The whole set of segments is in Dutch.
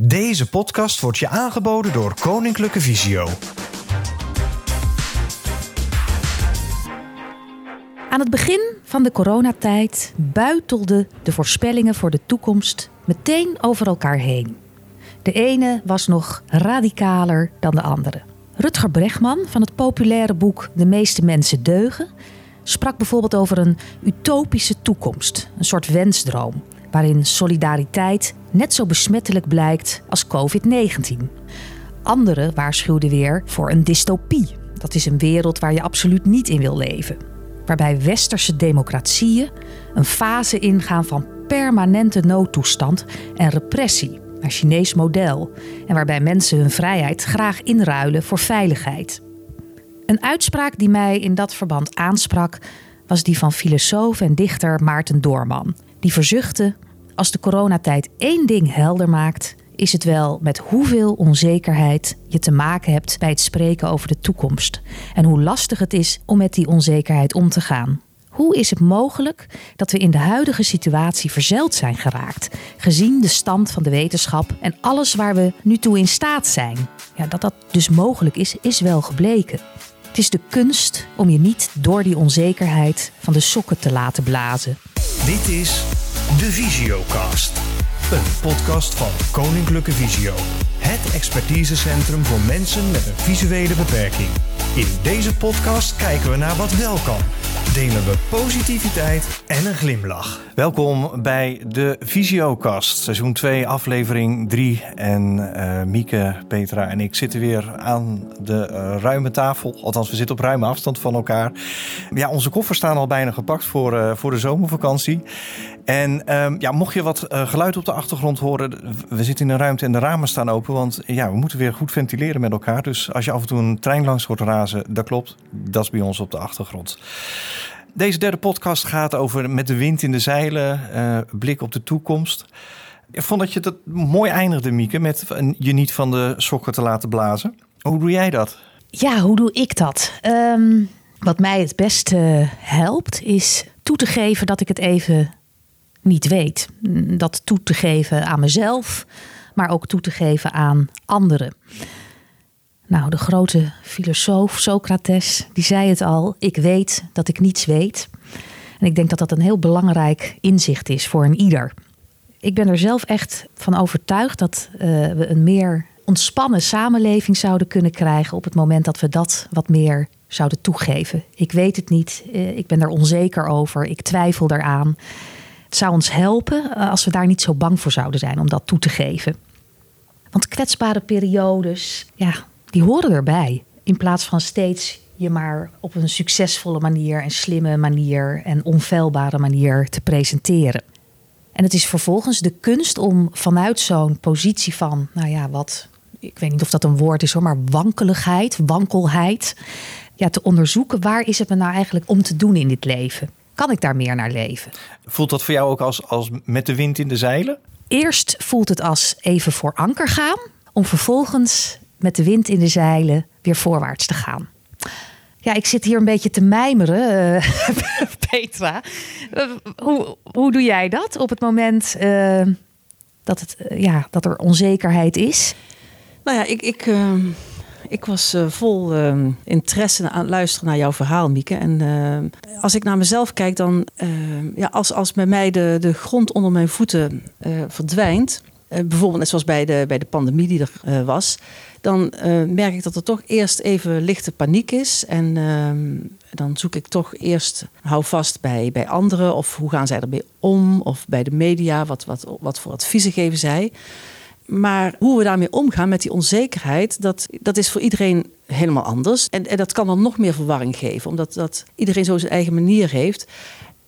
Deze podcast wordt je aangeboden door Koninklijke Visio. Aan het begin van de coronatijd buitelden de voorspellingen voor de toekomst meteen over elkaar heen. De ene was nog radicaler dan de andere. Rutger Bregman van het populaire boek De meeste mensen deugen sprak bijvoorbeeld over een utopische toekomst, een soort wensdroom, waarin solidariteit net zo besmettelijk blijkt als COVID-19. Anderen waarschuwden weer voor een dystopie. Dat is een wereld waar je absoluut niet in wil leven. Waarbij westerse democratieën een fase ingaan van permanente noodtoestand en repressie, naar Chinees model. En waarbij mensen hun vrijheid graag inruilen voor veiligheid. Een uitspraak die mij in dat verband aansprak, was die van filosoof en dichter Maarten Doorman. Die verzuchtte: Als de coronatijd één ding helder maakt, is het wel met hoeveel onzekerheid je te maken hebt bij het spreken over de toekomst. En hoe lastig het is om met die onzekerheid om te gaan. Hoe is het mogelijk dat we in de huidige situatie verzeild zijn geraakt, gezien de stand van de wetenschap en alles waar we nu toe in staat zijn? Ja, dat dat dus mogelijk is, is wel gebleken. Het is de kunst om je niet door die onzekerheid van de sokken te laten blazen. Dit is de Visiocast. Een podcast van Koninklijke Visio. Het expertisecentrum voor mensen met een visuele beperking. In deze podcast kijken we naar wat wel kan. Delen we positiviteit en een glimlach. Welkom bij de Visiocast, seizoen 2, aflevering 3. En eh, Mieke, Petra en ik zitten weer aan de eh, ruime tafel. Althans, we zitten op ruime afstand van elkaar. Ja, onze koffers staan al bijna gepakt voor, eh, voor de zomervakantie. En ehm, ja, mocht je wat geluid op de achtergrond horen, we zitten in een ruimte en de ramen staan open. Want ja, we moeten weer goed ventileren met elkaar. Dus als je af en toe een trein langs hoort razen, dat klopt. Dat is bij ons op de achtergrond. Deze derde podcast gaat over met de wind in de zeilen, uh, blik op de toekomst. Ik vond dat je dat mooi eindigde, Mieke, met je niet van de sokken te laten blazen. Hoe doe jij dat? Ja, hoe doe ik dat? Um, wat mij het beste helpt, is toe te geven dat ik het even niet weet. Dat toe te geven aan mezelf, maar ook toe te geven aan anderen. Nou, de grote filosoof Socrates, die zei het al: ik weet dat ik niets weet. En ik denk dat dat een heel belangrijk inzicht is voor een ieder. Ik ben er zelf echt van overtuigd dat uh, we een meer ontspannen samenleving zouden kunnen krijgen op het moment dat we dat wat meer zouden toegeven. Ik weet het niet, uh, ik ben er onzeker over, ik twijfel eraan. Het zou ons helpen uh, als we daar niet zo bang voor zouden zijn om dat toe te geven. Want kwetsbare periodes, ja, die horen erbij. In plaats van steeds je maar op een succesvolle manier en slimme manier en onfeilbare manier te presenteren. En het is vervolgens de kunst om vanuit zo'n positie van, nou ja, wat, ik weet niet of dat een woord is hoor, maar wankeligheid, wankelheid, ja, te onderzoeken waar is het me nou eigenlijk om te doen in dit leven? Kan ik daar meer naar leven? Voelt dat voor jou ook als, als met de wind in de zeilen? Eerst voelt het als even voor anker gaan, om vervolgens met de wind in de zeilen weer voorwaarts te gaan. Ja, ik zit hier een beetje te mijmeren, uh, Petra. Uh, hoe, hoe doe jij dat op het moment uh, dat, het, ja, dat er onzekerheid is? Nou ja, ik, ik, ik was vol interesse aan het luisteren naar jouw verhaal, Mieke. En als ik naar mezelf kijk, dan ja, als, als bij mij de, de grond onder mijn voeten verdwijnt, bijvoorbeeld net zoals bij de, bij de pandemie die er was dan uh, merk ik dat er toch eerst even lichte paniek is. En uh, dan zoek ik toch eerst hou vast bij, bij anderen. Of hoe gaan zij ermee om? Of bij de media, wat, wat, wat voor adviezen geven zij? Maar hoe we daarmee omgaan met die onzekerheid, dat, dat is voor iedereen helemaal anders. En, en dat kan dan nog meer verwarring geven, omdat dat iedereen zo zijn eigen manier heeft.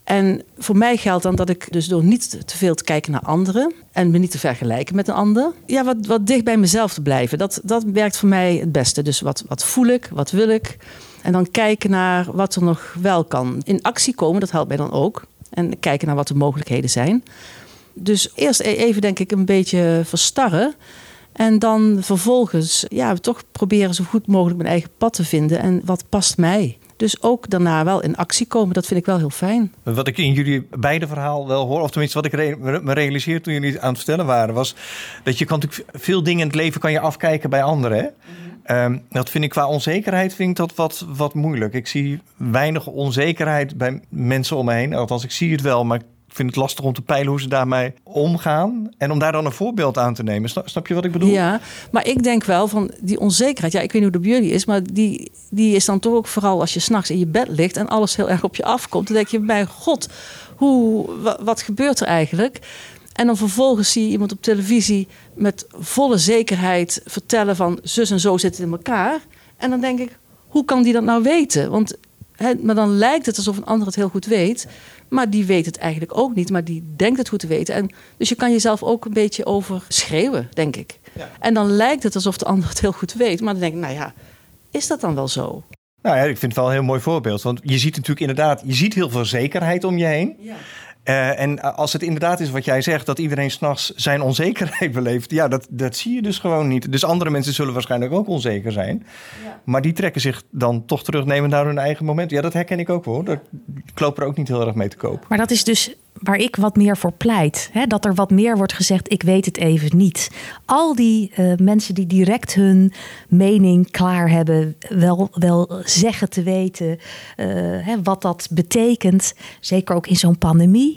En voor mij geldt dan dat ik dus door niet te veel te kijken naar anderen en me niet te vergelijken met een ander, ja, wat, wat dicht bij mezelf te blijven. Dat, dat werkt voor mij het beste. Dus wat, wat voel ik, wat wil ik? En dan kijken naar wat er nog wel kan. In actie komen, dat helpt mij dan ook. En kijken naar wat de mogelijkheden zijn. Dus eerst e-, even, denk ik, een beetje verstarren. En dan vervolgens, ja, toch proberen zo goed mogelijk mijn eigen pad te vinden. En wat past mij? Dus ook daarna wel in actie komen, dat vind ik wel heel fijn. Wat ik in jullie beide verhaal wel hoor, of tenminste wat ik me realiseer toen jullie aan het vertellen waren, was dat je kan natuurlijk veel dingen in het leven kan je afkijken bij anderen. Hè? Ehm, dat vind ik qua onzekerheid vind ik dat wat, wat moeilijk. Ik zie weinig onzekerheid bij mensen om me heen. Althans, ik zie het wel, maar vind het lastig om te peilen hoe ze daarmee omgaan. En om daar dan een voorbeeld aan te nemen. Snap, je wat ik bedoel? Ja, maar ik denk wel van die onzekerheid. Ja, ik weet niet hoe de bij jullie is, maar die, die is dan toch ook vooral als je s'nachts in je bed ligt en alles heel erg op je afkomt. Dan denk je, bij god, hoe, wat gebeurt er eigenlijk? En dan vervolgens zie je iemand op televisie met volle zekerheid vertellen van zus en zo zitten in elkaar. En dan denk ik, hoe kan die dat nou weten? Want maar dan lijkt het alsof een ander het heel goed weet. Maar die weet het eigenlijk ook niet, maar die denkt het goed te weten. En dus je kan jezelf ook een beetje over schreeuwen, denk ik. Ja. En dan lijkt het alsof de ander het heel goed weet. Maar dan denk ik, nou ja, is dat dan wel zo? Nou ja, ik vind het wel een heel mooi voorbeeld. Want je ziet natuurlijk inderdaad, je ziet heel veel zekerheid om je heen. Ja. Uh, en als het inderdaad is wat jij zegt, dat iedereen s'nachts zijn onzekerheid beleeft, ja, dat, dat zie je dus gewoon niet. Dus andere mensen zullen waarschijnlijk ook onzeker zijn. Ja. Maar die trekken zich dan toch terugnemen naar hun eigen moment. Ja, dat herken ik ook hoor. Dat, ik loop er ook niet heel erg mee te koop. Maar dat is dus waar ik wat meer voor pleit. Hè? Dat er wat meer wordt gezegd, ik weet het even niet. Al die uh, mensen die direct hun mening klaar hebben, wel, wel zeggen te weten uh, hè, wat dat betekent. Zeker ook in zo'n pandemie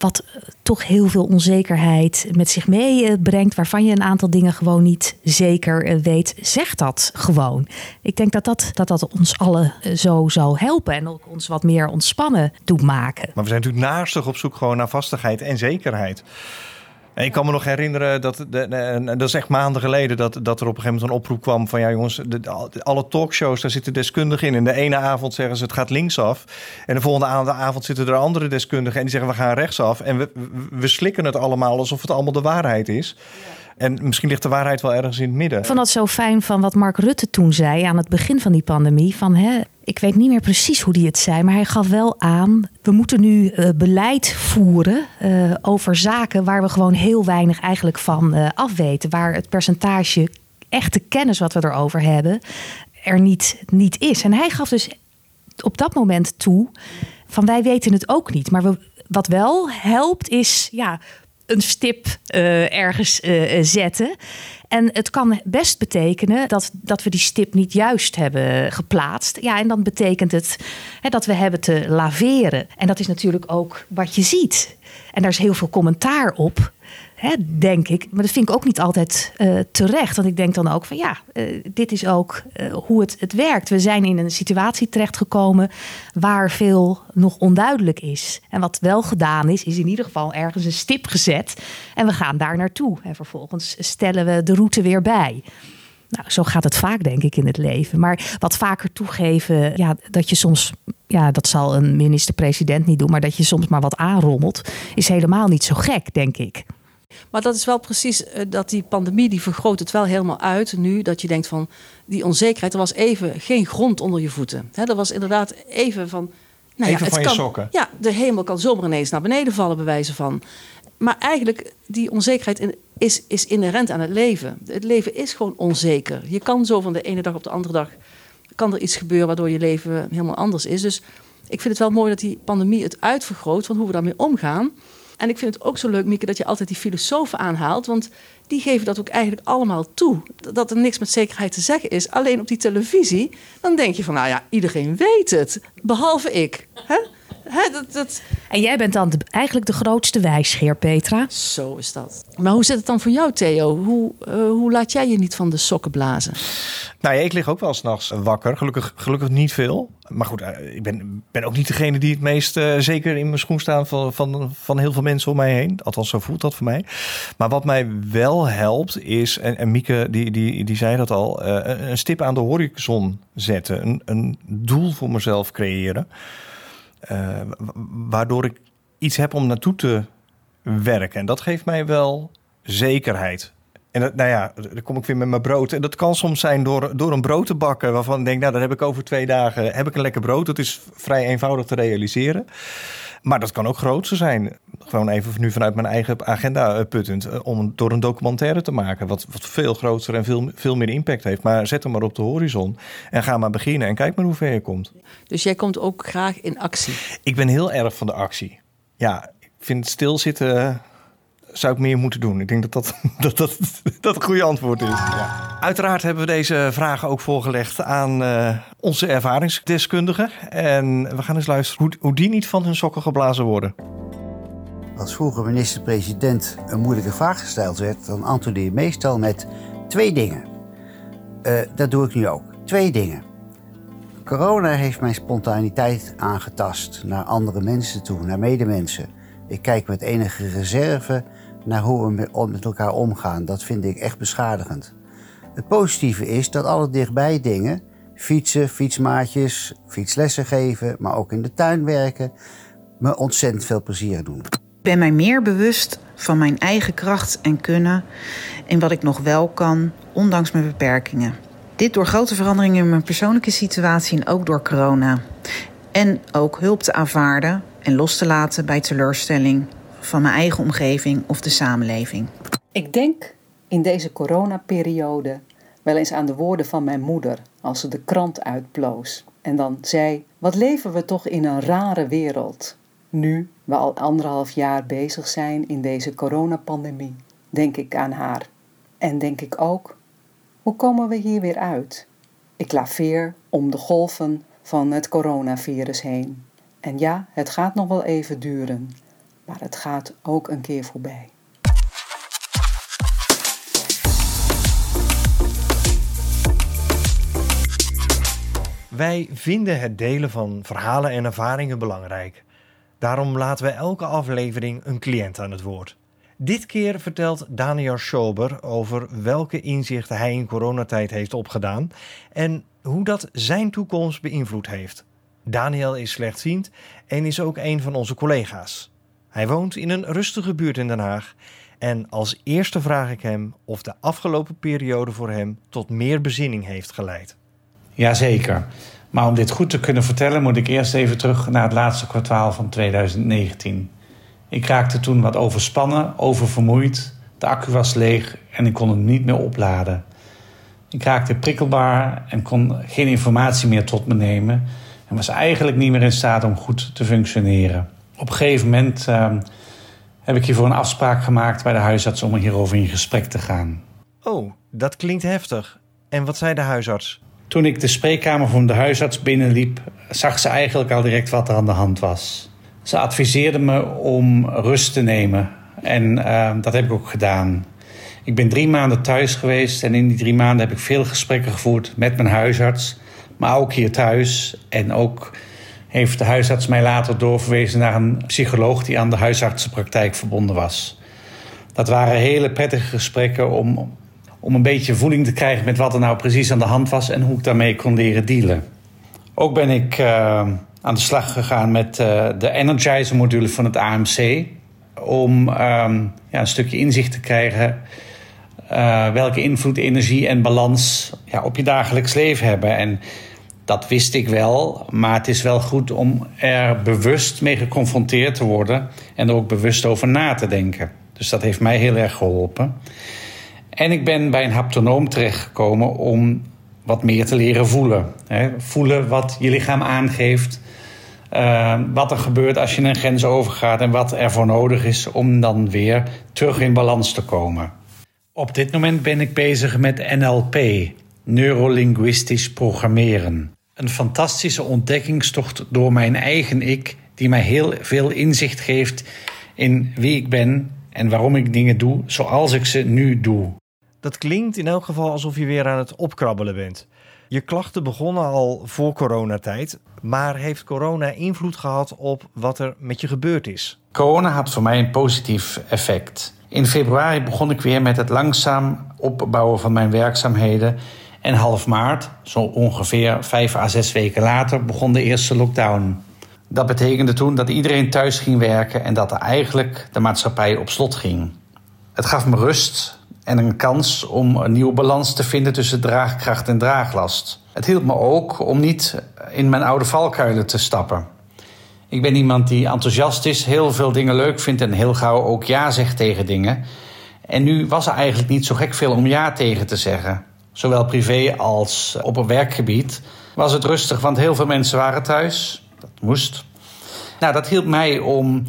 wat toch heel veel onzekerheid met zich meebrengt, waarvan je een aantal dingen gewoon niet zeker eh, weet, zeg dat gewoon. Ik denk dat dat, dat, dat ons allen eh, zo zou helpen en ook ons wat meer ontspannen doet maken. Maar we zijn natuurlijk naastig op zoek gewoon naar vastigheid en zekerheid. En ik kan me nog herinneren, dat, dat is echt maanden geleden, dat, dat er op een gegeven moment een oproep kwam van ja jongens, de, alle talkshows, daar zitten deskundigen in. En de ene avond zeggen ze het gaat linksaf. En de volgende avond zitten er andere deskundigen en die zeggen we gaan rechtsaf. En we, we slikken het allemaal alsof het allemaal de waarheid is. Ja. En misschien ligt de waarheid wel ergens in het midden. Ik vond dat zo fijn van wat Mark Rutte toen zei aan het begin van die pandemie. Van, hè, ik weet niet meer precies hoe hij het zei, maar hij gaf wel aan... we moeten nu uh, beleid voeren uh, over zaken waar we gewoon heel weinig eigenlijk van uh, afweten. Waar het percentage echte kennis wat we erover hebben er niet, niet is. En hij gaf dus op dat moment toe van wij weten het ook niet. Maar we, wat wel helpt is ja, een stip uh, ergens uh, zetten. En het kan best betekenen dat, dat we die stip niet juist hebben geplaatst. Ja, en dan betekent het hè, dat we hebben te laveren. En dat is natuurlijk ook wat je ziet. En daar is heel veel commentaar op denk ik. Maar dat vind ik ook niet altijd uh, terecht. Want ik denk dan ook van ja, uh, dit is ook uh, hoe het, het werkt. We zijn in een situatie terechtgekomen waar veel nog onduidelijk is. En wat wel gedaan is, is in ieder geval ergens een stip gezet. En we gaan daar naartoe. En vervolgens stellen we de route weer bij. Nou, zo gaat het vaak, denk ik, in het leven. Maar wat vaker toegeven, ja, dat je soms, ja, dat zal een minister-president niet doen, maar dat je soms maar wat aanrommelt, is helemaal niet zo gek, denk ik. Maar dat is wel precies uh, dat die pandemie, die vergroot het wel helemaal uit nu. Dat je denkt van die onzekerheid, er was even geen grond onder je voeten. He, er was inderdaad even van... Nou even ja, van je sokken. Ja, de hemel kan zomaar ineens naar beneden vallen, bij wijze van. Maar eigenlijk, die onzekerheid is, is inherent aan het leven. Het leven is gewoon onzeker. Je kan zo van de ene dag op de andere dag... kan er iets gebeuren waardoor je leven helemaal anders is. Dus ik vind het wel mooi dat die pandemie het uitvergroot... van hoe we daarmee omgaan... En ik vind het ook zo leuk, Mieke, dat je altijd die filosofen aanhaalt. Want die geven dat ook eigenlijk allemaal toe. Dat er niks met zekerheid te zeggen is. Alleen op die televisie, dan denk je van, nou ja, iedereen weet het. Behalve ik. Hè? Dat, dat... En jij bent dan eigenlijk de grootste wijsgeer, Petra. Zo is dat. Maar hoe zit het dan voor jou, Theo? Hoe, uh, hoe laat jij je niet van de sokken blazen? Nou ja, ik lig ook wel s'nachts wakker. Gelukkig, gelukkig niet veel. Maar goed, uh, ik ben, ben ook niet degene die het meest uh, zeker in mijn schoen staan van, van, van heel veel mensen om mij heen. Althans, zo voelt dat voor mij. Maar wat mij wel helpt is, en, en Mieke die, die, die zei dat al, een stip aan de horizon zetten. Een, een doel voor mezelf creëren. Uh, waardoor ik iets heb om naartoe te werken. En dat geeft mij wel zekerheid. En dat, nou ja, dan kom ik weer met mijn brood. En dat kan soms zijn door, door een brood te bakken. Waarvan ik denk, nou, dan heb ik over twee dagen heb ik een lekker brood. Dat is vrij eenvoudig te realiseren. Maar dat kan ook groter zijn. Gewoon even nu vanuit mijn eigen agenda puttend, om door een documentaire te maken, wat, wat veel groter en veel, veel meer impact heeft. Maar zet hem maar op de horizon en ga maar beginnen en kijk maar hoe ver je komt. Dus jij komt ook graag in actie? Ik ben heel erg van de actie. Ja, ik vind stilzitten zou ik meer moeten doen? Ik denk dat dat, dat, dat, dat een goede antwoord is. Ja. Uiteraard hebben we deze vragen ook voorgelegd aan uh, onze ervaringsdeskundigen. En we gaan eens luisteren hoe, hoe die niet van hun sokken geblazen worden. Als vroeger minister-president een moeilijke vraag gesteld werd, dan antwoordde je meestal met twee dingen. Uh, dat doe ik nu ook. Twee dingen. Corona heeft mijn spontaniteit aangetast naar andere mensen toe, naar medemensen. Ik kijk met enige reserve naar hoe we met elkaar omgaan. Dat vind ik echt beschadigend. Het positieve is dat alle dichtbij dingen, fietsen, fietsmaatjes, fietslessen geven, maar ook in de tuin werken, me ontzettend veel plezier doen. Ben mij meer bewust van mijn eigen kracht en kunnen en wat ik nog wel kan, ondanks mijn beperkingen. Dit door grote veranderingen in mijn persoonlijke situatie en ook door corona. En ook hulp te aanvaarden en los te laten bij teleurstelling van mijn eigen omgeving of de samenleving. Ik denk in deze coronaperiode wel eens aan de woorden van mijn moeder als ze de krant uitploos en dan zei: Wat leven we toch in een rare wereld. Nu we al anderhalf jaar bezig zijn in deze coronapandemie, denk ik aan haar. En denk ik ook: hoe komen we hier weer uit? Ik laveer om de golven van het coronavirus heen. En ja, het gaat nog wel even duren, maar het gaat ook een keer voorbij. Wij vinden het delen van verhalen en ervaringen belangrijk. Daarom laten we elke aflevering een cliënt aan het woord. Dit keer vertelt Daniel Schober over welke inzichten hij in coronatijd heeft opgedaan en hoe dat zijn toekomst beïnvloed heeft. Daniel is slechtziend en is ook een van onze collega's. Hij woont in een rustige buurt in Den Haag. En als eerste vraag ik hem of de afgelopen periode voor hem tot meer bezinning heeft geleid. Jazeker. Maar om dit goed te kunnen vertellen, moet ik eerst even terug naar het laatste kwartaal van 2019. Ik raakte toen wat overspannen, oververmoeid. De accu was leeg en ik kon het niet meer opladen. Ik raakte prikkelbaar en kon geen informatie meer tot me nemen en was eigenlijk niet meer in staat om goed te functioneren. Op een gegeven moment uh, heb ik hiervoor een afspraak gemaakt bij de huisarts om hierover in gesprek te gaan. Oh, dat klinkt heftig. En wat zei de huisarts? Toen ik de spreekkamer van de huisarts binnenliep, zag ze eigenlijk al direct wat er aan de hand was. Ze adviseerde me om rust te nemen en uh, dat heb ik ook gedaan. Ik ben drie maanden thuis geweest en in die drie maanden heb ik veel gesprekken gevoerd met mijn huisarts, maar ook hier thuis. En ook heeft de huisarts mij later doorverwezen naar een psycholoog die aan de huisartsenpraktijk verbonden was. Dat waren hele prettige gesprekken om, om een beetje voeling te krijgen met wat er nou precies aan de hand was en hoe ik daarmee kon leren dealen. Ook ben ik uh, aan de slag gegaan met uh, de Energizer-module van het AMC. Om uh, ja, een stukje inzicht te krijgen uh, welke invloed energie en balans ja, op je dagelijks leven hebben. En dat wist ik wel, maar het is wel goed om er bewust mee geconfronteerd te worden en er ook bewust over na te denken. Dus dat heeft mij heel erg geholpen. En ik ben bij een haptonoom terechtgekomen om wat meer te leren voelen. Voelen wat je lichaam aangeeft, uh, wat er gebeurt als je een grens overgaat en wat er voor nodig is om dan weer terug in balans te komen. Op dit moment ben ik bezig met NLP, neurolinguistisch programmeren. Een fantastische ontdekkingstocht door mijn eigen ik, die mij heel veel inzicht geeft in wie ik ben en waarom ik dingen doe zoals ik ze nu doe. Dat klinkt in elk geval alsof je weer aan het opkrabbelen bent. Je klachten begonnen al voor coronatijd, maar heeft corona invloed gehad op wat er met je gebeurd is? Corona had voor mij een positief effect. In februari begon ik weer met het langzaam opbouwen van mijn werkzaamheden. En half maart, zo ongeveer vijf à zes weken later, begon de eerste lockdown. Dat betekende toen dat iedereen thuis ging werken en dat er eigenlijk de maatschappij op slot ging. Het gaf me rust en een kans om een nieuwe balans te vinden tussen draagkracht en draaglast. Het hielp me ook om niet in mijn oude valkuilen te stappen. Ik ben iemand die enthousiast is, heel veel dingen leuk vindt en heel gauw ook ja zegt tegen dingen. En nu was er eigenlijk niet zo gek veel om ja tegen te zeggen. Zowel privé als op een werkgebied was het rustig, want heel veel mensen waren thuis. Dat moest. Nou, dat hielp mij om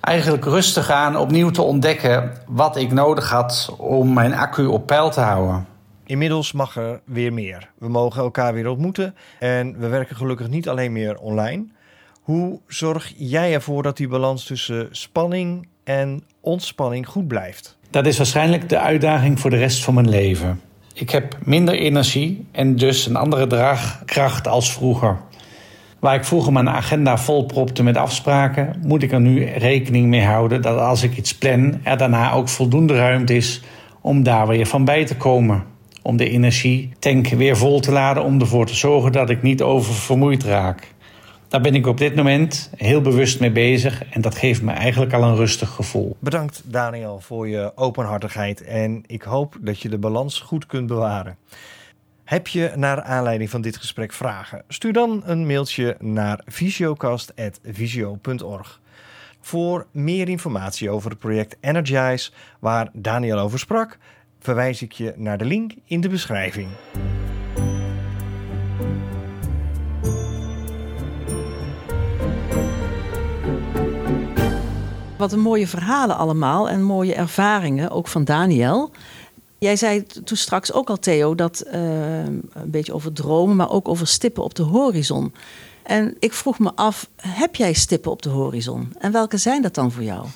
eigenlijk rustig aan opnieuw te ontdekken wat ik nodig had om mijn accu op peil te houden. Inmiddels mag er weer meer. We mogen elkaar weer ontmoeten en we werken gelukkig niet alleen meer online. Hoe zorg jij ervoor dat die balans tussen spanning en ontspanning goed blijft? Dat is waarschijnlijk de uitdaging voor de rest van mijn leven. Ik heb minder energie en dus een andere draagkracht als vroeger. Waar ik vroeger mijn agenda volpropte met afspraken, moet ik er nu rekening mee houden dat als ik iets plan, er daarna ook voldoende ruimte is om daar weer van bij te komen. Om de energietank weer vol te laden om ervoor te zorgen dat ik niet oververmoeid raak. Daar ben ik op dit moment heel bewust mee bezig en dat geeft me eigenlijk al een rustig gevoel. Bedankt Daniel voor je openhartigheid en ik hoop dat je de balans goed kunt bewaren. Heb je naar aanleiding van dit gesprek vragen? Stuur dan een mailtje naar visiocast.visio.org. Voor meer informatie over het project Energize, waar Daniel over sprak, verwijs ik je naar de link in de beschrijving. Wat een mooie verhalen allemaal en mooie ervaringen, ook van Daniel. Jij zei toen straks ook al, Theo, dat uh, een beetje over dromen, maar ook over stippen op de horizon. En ik vroeg me af, heb jij stippen op de horizon? En welke zijn dat dan voor jou?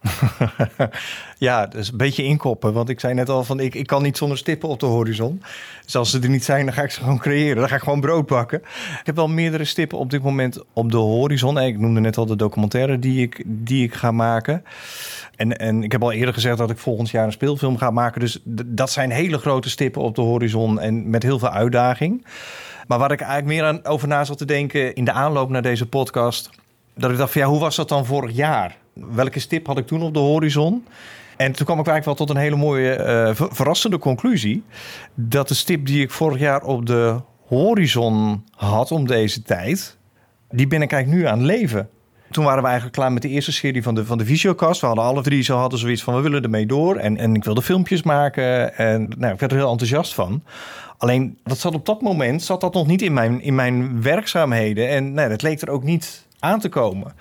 ja, dus een beetje inkoppen. Want ik zei net al van ik, ik kan niet zonder stippen op de horizon. Dus als ze er niet zijn, dan ga ik ze gewoon creëren. Dan ga ik gewoon brood bakken. Ik heb wel meerdere stippen op dit moment op de horizon. Ik noemde net al de documentaire die ik, die ik ga maken. En, en ik heb al eerder gezegd dat ik volgend jaar een speelfilm ga maken. Dus dat zijn hele grote stippen op de horizon en met heel veel uitdaging. Maar waar ik eigenlijk meer aan over na zat te denken in de aanloop naar deze podcast. Dat ik dacht van ja, hoe was dat dan vorig jaar? Welke stip had ik toen op de horizon? En toen kwam ik eigenlijk wel tot een hele mooie, uh, verrassende conclusie. Dat de stip die ik vorig jaar op de horizon had om deze tijd, die ben ik eigenlijk nu aan het leven. Toen waren we eigenlijk klaar met de eerste serie van de, van de Visiocast. We hadden alle drie zo hadden zoiets van we willen ermee door. En, en ik wilde filmpjes maken. En nou, ik werd er heel enthousiast van. Alleen dat zat op dat moment zat dat nog niet in mijn, in mijn werkzaamheden. En nee, dat leek er ook niet aan te komen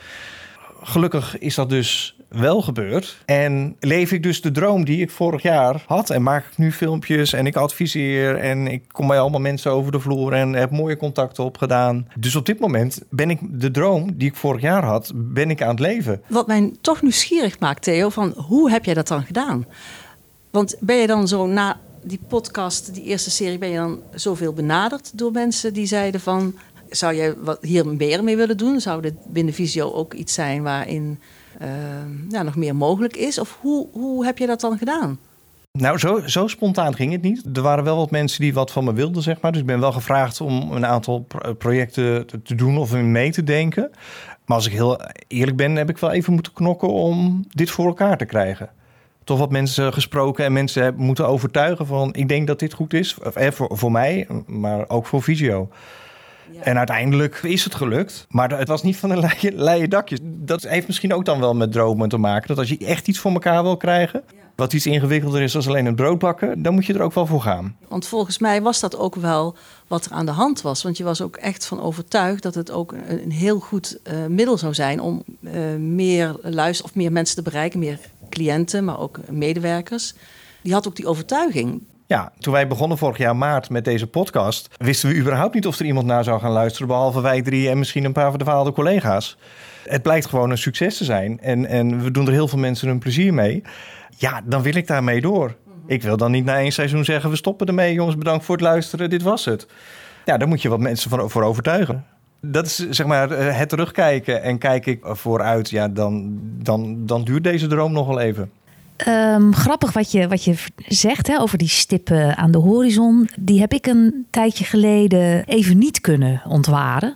gelukkig is dat dus wel gebeurd. En leef ik dus de droom die ik vorig jaar had. En maak ik nu filmpjes en ik adviseer. En ik kom bij allemaal mensen over de vloer en heb mooie contacten opgedaan. Dus op dit moment ben ik de droom die ik vorig jaar had, ben ik aan het leven. Wat mij toch nieuwsgierig maakt, Theo, van hoe heb jij dat dan gedaan? Want ben je dan zo na die podcast, die eerste serie, ben je dan zoveel benaderd door mensen die zeiden van zou jij wat hier meer mee willen doen? Zou dit binnen Visio ook iets zijn waarin uh, ja, nog meer mogelijk is? Of hoe, hoe heb je dat dan gedaan? Nou, zo, zo spontaan ging het niet. Er waren wel wat mensen die wat van me wilden, zeg maar. Dus ik ben wel gevraagd om een aantal projecten te doen of mee te denken. Maar als ik heel eerlijk ben, heb ik wel even moeten knokken om dit voor elkaar te krijgen. Toch wat mensen gesproken en mensen moeten overtuigen van... ik denk dat dit goed is, eh, voor, voor mij, maar ook voor Visio. En uiteindelijk is het gelukt. Maar het was niet van een leien, leien dakje. Dat heeft misschien ook dan wel met dromen te maken. Dat als je echt iets voor elkaar wil krijgen... wat iets ingewikkelder is dan alleen een brood bakken... dan moet je er ook wel voor gaan. Want volgens mij was dat ook wel wat er aan de hand was. Want je was ook echt van overtuigd dat het ook een heel goed uh, middel zou zijn... om uh, meer luister of meer mensen te bereiken. Meer cliënten, maar ook medewerkers. Die had ook die overtuiging. Ja, toen wij begonnen vorig jaar maart met deze podcast, wisten we überhaupt niet of er iemand naar zou gaan luisteren, behalve wij drie en misschien een paar van de verhaalde collega's. Het blijkt gewoon een succes te zijn en, en we doen er heel veel mensen een plezier mee. Ja, dan wil ik daarmee door. Ik wil dan niet na één seizoen zeggen, we stoppen ermee jongens, bedankt voor het luisteren, dit was het. Ja, daar moet je wat mensen van, voor overtuigen. Dat is zeg maar het terugkijken en kijk ik vooruit, ja, dan, dan, dan duurt deze droom nog wel even. Um, grappig wat je, wat je zegt hè, over die stippen aan de horizon. Die heb ik een tijdje geleden even niet kunnen ontwaren.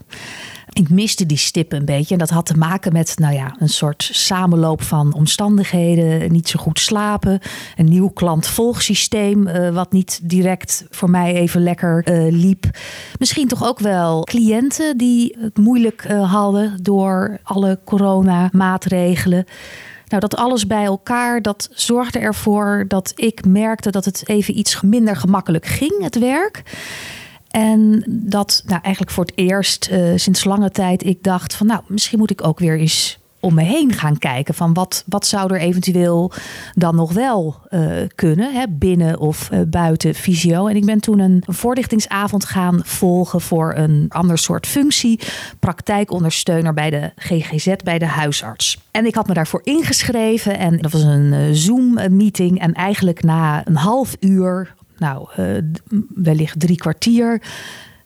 Ik miste die stippen een beetje. En dat had te maken met nou ja, een soort samenloop van omstandigheden. Niet zo goed slapen. Een nieuw klant-volgsysteem. Uh, wat niet direct voor mij even lekker uh, liep. Misschien toch ook wel cliënten die het moeilijk uh, hadden door alle coronamaatregelen. Nou, dat alles bij elkaar, dat zorgde ervoor dat ik merkte dat het even iets minder gemakkelijk ging, het werk. En dat nou, eigenlijk voor het eerst uh, sinds lange tijd ik dacht van nou, misschien moet ik ook weer eens om me heen gaan kijken van wat, wat zou er eventueel dan nog wel uh, kunnen, hè, binnen of uh, buiten visio. En ik ben toen een voorlichtingsavond gaan volgen voor een ander soort functie, praktijkondersteuner bij de GGZ, bij de huisarts. En ik had me daarvoor ingeschreven en dat was een uh, Zoom-meeting. En eigenlijk na een half uur, nou, wellicht drie kwartier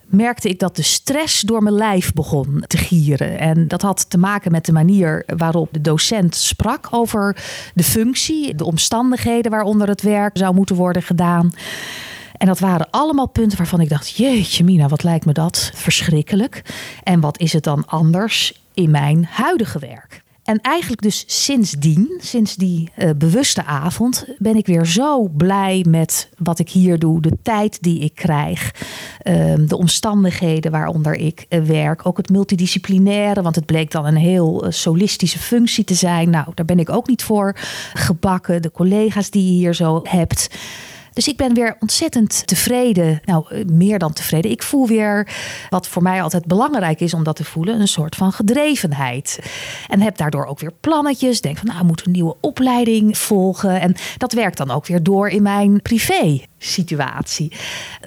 merkte ik dat de stress door mijn lijf begon te gieren. En dat had te maken met de manier waarop de docent sprak over de functie, de omstandigheden waaronder het werk zou moeten worden gedaan. En dat waren allemaal punten waarvan ik dacht: Jeetje, Mina, wat lijkt me dat verschrikkelijk. En wat is het dan anders in mijn huidige werk? En eigenlijk dus sindsdien, sinds die uh, bewuste avond, ben ik weer zo blij met wat ik hier doe. De tijd die ik krijg, uh, de omstandigheden waaronder ik uh, werk. Ook het multidisciplinaire, want het bleek dan een heel solistische functie te zijn. Nou, daar ben ik ook niet voor gebakken. De collega's die je hier zo hebt. Dus ik ben weer ontzettend tevreden. Nou, eh, meer dan tevreden. Ik voel weer wat voor mij altijd belangrijk is om dat te voelen: een soort van gedrevenheid. En heb daardoor ook weer plannetjes. Denk van, nou, moet een nieuwe opleiding volgen. En dat werkt dan ook weer door in mijn privé situatie.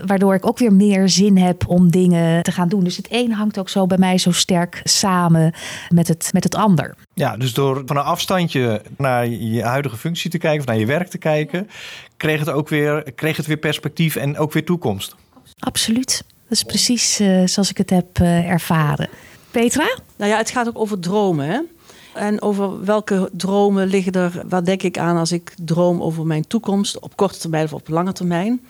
Waardoor ik ook weer meer zin heb om dingen te gaan doen. Dus het een hangt ook zo bij mij zo sterk samen met het, met het ander. Ja, dus door van een afstandje naar je huidige functie te kijken of naar je werk te kijken, kreeg het ook weer, kreeg het weer perspectief en ook weer toekomst. Absoluut. Dat is precies uh, zoals ik het heb uh, ervaren. Petra? Nou ja, het gaat ook over dromen. Hè? En over welke dromen liggen er, wat denk ik aan als ik droom over mijn toekomst op korte termijn of op lange termijn.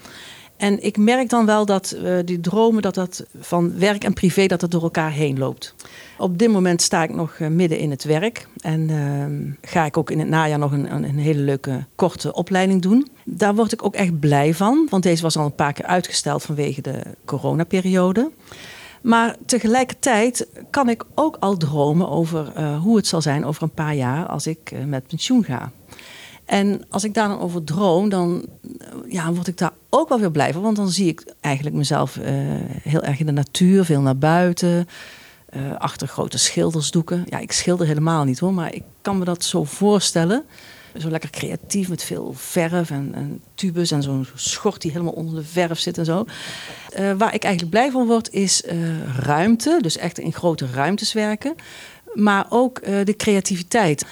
En ik merk dan wel dat uh, die dromen, dat dat van werk en privé, dat het door elkaar heen loopt. Op dit moment sta ik nog uh, midden in het werk. En uh, ga ik ook in het najaar nog een, een, hele leuke korte opleiding doen. Daar word ik ook echt blij van. Want deze was al een paar keer uitgesteld vanwege de coronaperiode. Maar tegelijkertijd kan ik ook al dromen over uh, hoe het zal zijn over een paar jaar als ik uh, met pensioen ga. En als ik daar dan over droom, dan ja, word ik daar ook wel weer blij van. Want dan zie ik eigenlijk mezelf heel erg in de natuur, veel naar buiten. Achter grote schildersdoeken. Ja, ik schilder helemaal niet hoor, maar ik kan me dat zo voorstellen. Zo lekker creatief met veel verf en, en tubes en zo'n schort die helemaal onder de verf zit en zo. Uh, waar ik eigenlijk blij van word is uh, ruimte, dus echt in grote ruimtes werken. Maar ook de creativiteit.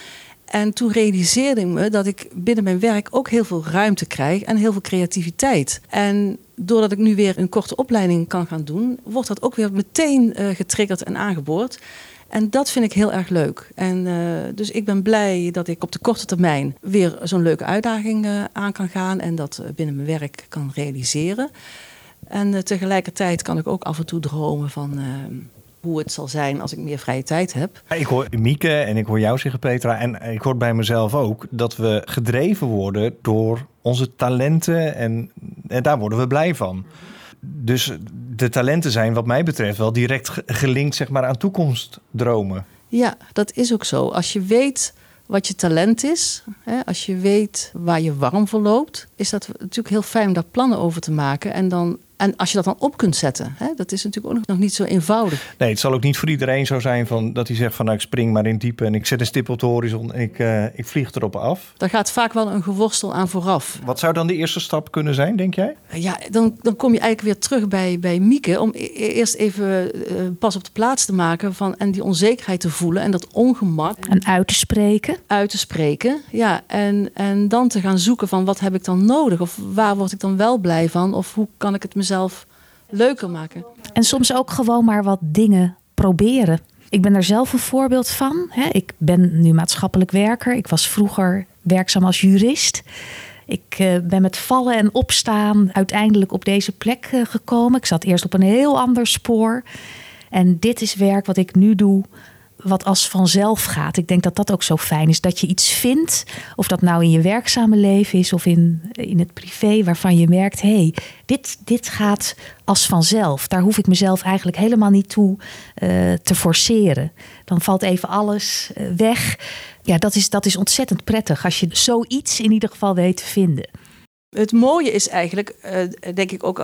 En toen realiseerde ik me dat ik binnen mijn werk ook heel veel ruimte krijg en heel veel creativiteit. En doordat ik nu weer een korte opleiding kan gaan doen, wordt dat ook weer meteen getriggerd en aangeboord. En dat vind ik heel erg leuk. En uh, dus ik ben blij dat ik op de korte termijn weer zo'n leuke uitdaging uh, aan kan gaan en dat binnen mijn werk kan realiseren. En tegelijkertijd kan ik ook af en toe dromen van hoe het zal zijn als ik meer vrije tijd heb. Ik hoor Mieke en ik hoor jou zeggen, Petra, en ik hoor bij mezelf ook dat we gedreven worden door onze talenten en, en daar worden we blij van. Dus de talenten zijn wat mij betreft wel direct gelinkt zeg maar, aan toekomstdromen. Ja, dat is ook zo. Als je weet wat je talent is, hè, als je weet waar je warm voor loopt, is dat natuurlijk heel fijn om daar plannen over te maken en dan en als je dat dan op kunt zetten, hè, dat is natuurlijk ook nog niet zo eenvoudig. Nee, het zal ook niet voor iedereen zo zijn van, dat hij zegt van nou ik spring maar in diepe en ik zet een stip op de horizon en ik, uh, ik vlieg erop af. Daar gaat vaak wel een geworstel aan vooraf. Wat zou dan de eerste stap kunnen zijn, denk jij? Ja, dan, dan kom je eigenlijk weer terug bij, bij Mieke om e-, eerst even uh, pas op de plaats te maken van, en die onzekerheid te voelen en dat ongemak. En uit te spreken. Uit te spreken, ja. En, en dan te gaan zoeken van wat heb ik dan nodig of waar word ik dan wel blij van of hoe kan ik het mezelf mezelf leuker maken. En soms ook gewoon maar wat dingen proberen. Ik ben er zelf een voorbeeld van. Ik ben nu maatschappelijk werker. Ik was vroeger werkzaam als jurist. Ik eh, ben met vallen en opstaan uiteindelijk op deze plek eh, gekomen. Ik zat eerst op een heel ander spoor. En dit is werk wat ik nu doe, wat als vanzelf gaat. Ik denk dat dat ook zo fijn is. Dat je iets vindt, of dat nou in je werkzame leven is of in, in het privé, waarvan je merkt: hé, hey, dit, dit gaat als vanzelf. Daar hoef ik mezelf eigenlijk helemaal niet toe uh, te forceren. Dan valt even alles uh, weg. Ja, dat is, dat is ontzettend prettig als je zoiets in ieder geval weet te vinden. Het mooie is eigenlijk, uh, denk ik ook,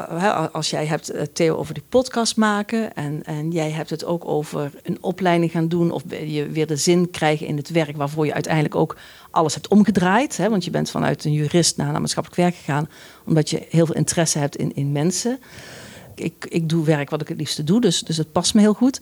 als jij hebt uh, Theo over die podcast maken en, en jij hebt het ook over een opleiding gaan doen of je weer de zin krijgen in het werk waarvoor je uiteindelijk ook alles hebt omgedraaid. Hè, want je bent vanuit een jurist naar, naar maatschappelijk werk gegaan omdat je heel veel interesse hebt in, in mensen. Ik, ik doe werk wat ik het liefste doe, dus, dus het past me heel goed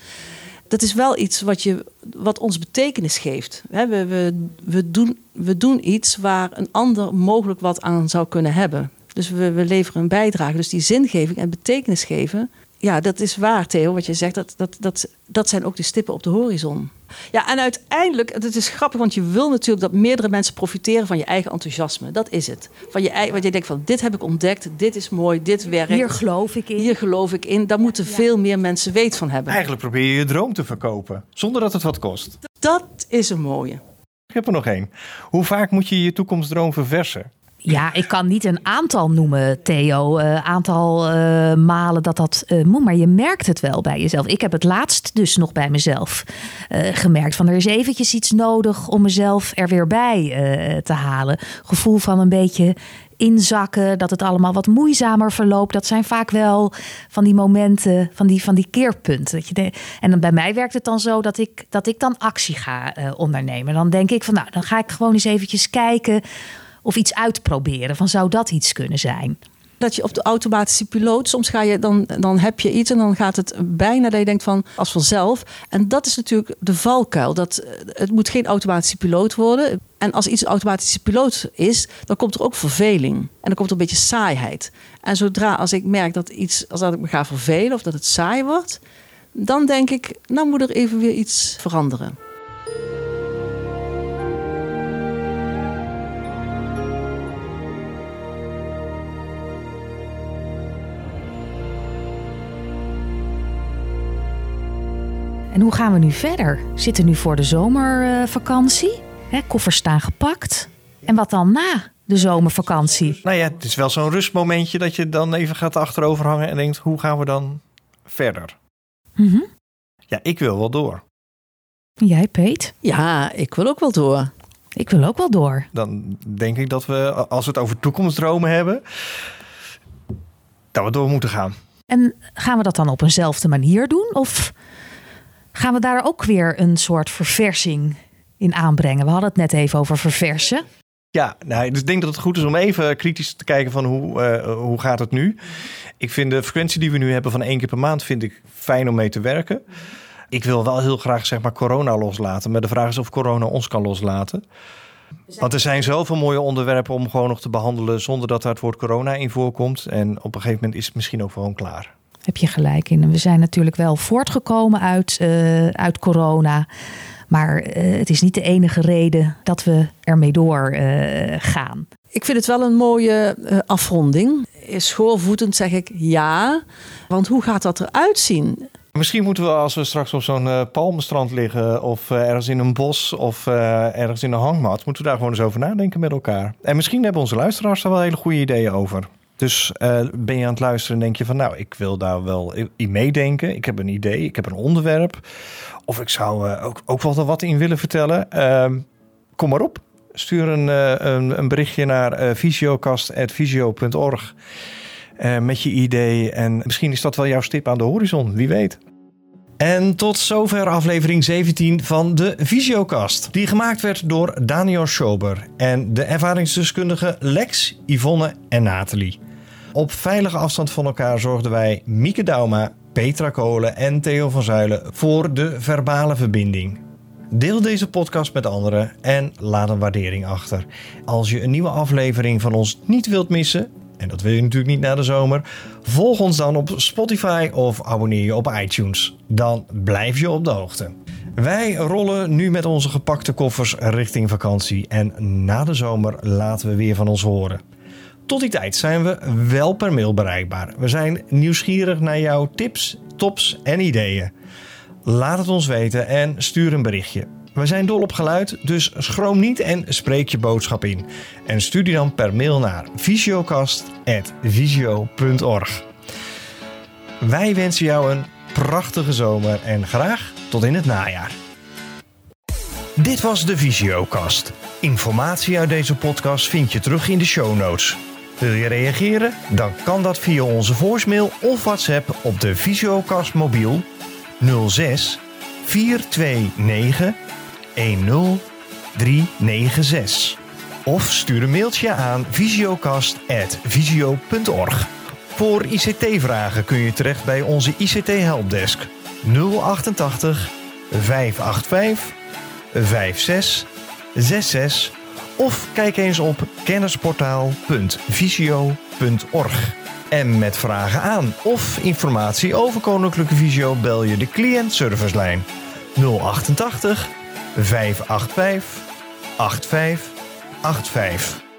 dat is wel iets wat, je, wat ons betekenis geeft. We, we, we, doen, we doen iets waar een ander mogelijk wat aan zou kunnen hebben. Dus we, we leveren een bijdrage. Dus die zingeving en betekenis geven, ja, dat is waar, Theo, wat je zegt. Dat, dat, dat, dat zijn ook de stippen op de horizon. Ja, en uiteindelijk, het is grappig, want je wil natuurlijk dat meerdere mensen profiteren van je eigen enthousiasme. Dat is het. Van je eigen, wat je denkt van, dit heb ik ontdekt, dit is mooi, dit werkt. Hier geloof ik in. Hier geloof ik in. Daar moeten veel meer mensen weet van hebben. Eigenlijk probeer je je droom te verkopen, zonder dat het wat kost. Dat is een mooie. Ik heb er nog één. Hoe vaak moet je je toekomstdroom verversen? Ja, ik kan niet een aantal noemen, Theo. Uh, aantal uh, malen dat dat uh, moet. Maar je merkt het wel bij jezelf. Ik heb het laatst dus nog bij mezelf gemerkt. Van er is eventjes iets nodig om mezelf er weer bij te halen. Gevoel van een beetje inzakken, dat het allemaal wat moeizamer verloopt. Dat zijn vaak wel van die momenten, van die, van die keerpunten. Dat je en dan bij mij werkt het dan zo dat ik, dat ik dan actie ga ondernemen. Dan denk ik van nou, dan ga ik gewoon eens eventjes kijken of iets uitproberen. Van zou dat iets kunnen zijn? Dat je op de automatische piloot, soms ga je dan, dan heb je iets en dan gaat het bijna dat je denkt van als vanzelf. En dat is natuurlijk de valkuil. Dat, het moet geen automatische piloot worden. En als iets automatische piloot is, dan komt er ook verveling. En dan komt er een beetje saaiheid. En zodra als ik merk dat iets, als dat ik me ga vervelen of dat het saai wordt, dan denk ik, nou moet er even weer iets veranderen. En hoe gaan we nu verder? Zitten nu voor de zomervakantie. Hè, koffers staan gepakt. En wat dan na de zomervakantie? Nou ja, het is wel zo'n rustmomentje dat je dan even gaat achterover hangen en denkt: hoe gaan we dan verder? Mm -hmm. Ja, ik wil wel door. Jij, Peet? Ja, ik wil ook wel door. Ik wil ook wel door. Dan denk ik dat we, als we het over toekomstdromen hebben, dat we door moeten gaan. En gaan we dat dan op eenzelfde manier doen? Of Gaan we daar ook weer een soort verversing in aanbrengen? We hadden het net even over verversen. Ja, nou, dus ik denk dat het goed is om even kritisch te kijken van hoe, uh, hoe gaat het nu. Ik vind de frequentie die we nu hebben van één keer per maand vind ik fijn om mee te werken. Ik wil wel heel graag zeg maar corona loslaten. Maar de vraag is of corona ons kan loslaten. Want er zijn zoveel mooie onderwerpen om gewoon nog te behandelen zonder dat daar het woord corona in voorkomt. En op een gegeven moment is het misschien ook gewoon klaar heb je gelijk in. we zijn natuurlijk wel voortgekomen uit, uh, uit corona. Maar uh, het is niet de enige reden dat we ermee doorgaan. Uh, ik vind het wel een mooie afronding. Schoorvoetend zeg ik ja. Want hoe gaat dat eruit zien? Misschien moeten we als we straks op zo'n uh, palmenstrand liggen of uh, ergens in een bos of uh, ergens in een hangmat, moeten we daar gewoon eens over nadenken met elkaar. En misschien hebben onze luisteraars daar wel hele goede ideeën over. Dus uh, ben je aan het luisteren en denk je van nou, ik wil daar wel in meedenken. Ik heb een idee, ik heb een onderwerp. Of ik zou uh, ook, ook wel wat in willen vertellen. Uh, kom maar op. Stuur een, een, een, berichtje naar visiokast.visio.org met je idee. En misschien is dat wel jouw stip aan de horizon, wie weet. En tot zover aflevering 17 van de Visiokast. Die gemaakt werd door Daniel Schober en de ervaringsdeskundigen Lex, Yvonne en Nathalie. Op veilige afstand van elkaar zorgden wij Mieke Dauma, Petra Kolen en Theo van Zuilen voor de verbale verbinding. Deel deze podcast met anderen en laat een waardering achter. Als je een nieuwe aflevering van ons niet wilt missen, en dat wil je natuurlijk niet na de zomer, volg ons dan op Spotify of abonneer je op iTunes. Dan blijf je op de hoogte. Wij rollen nu met onze gepakte koffers richting vakantie en na de zomer laten we weer van ons horen. Tot die tijd zijn we wel per mail bereikbaar. We zijn nieuwsgierig naar jouw tips, tops en ideeën? Laat het ons weten en stuur een berichtje. We zijn dol op geluid, dus schroom niet en spreek je boodschap in. En stuur die dan per mail naar visiocast.visio.org. Wij wensen jou een prachtige zomer en graag tot in het najaar. Dit was de Visiocast. Informatie uit deze podcast vind je terug in de show notes. Wil je reageren? Dan kan dat via onze voicemail of WhatsApp op de Visiocast mobiel 06 429 10396. Of stuur een mailtje aan visiocast.visio.org. Voor ICT-vragen kun je terecht bij onze ICT-helpdesk 088 585 5666 of kijk eens op kennisportaal.visio.org. En met vragen aan of informatie over Koninklijke Visio bel je de cliëntservicelijn 088 585 8585.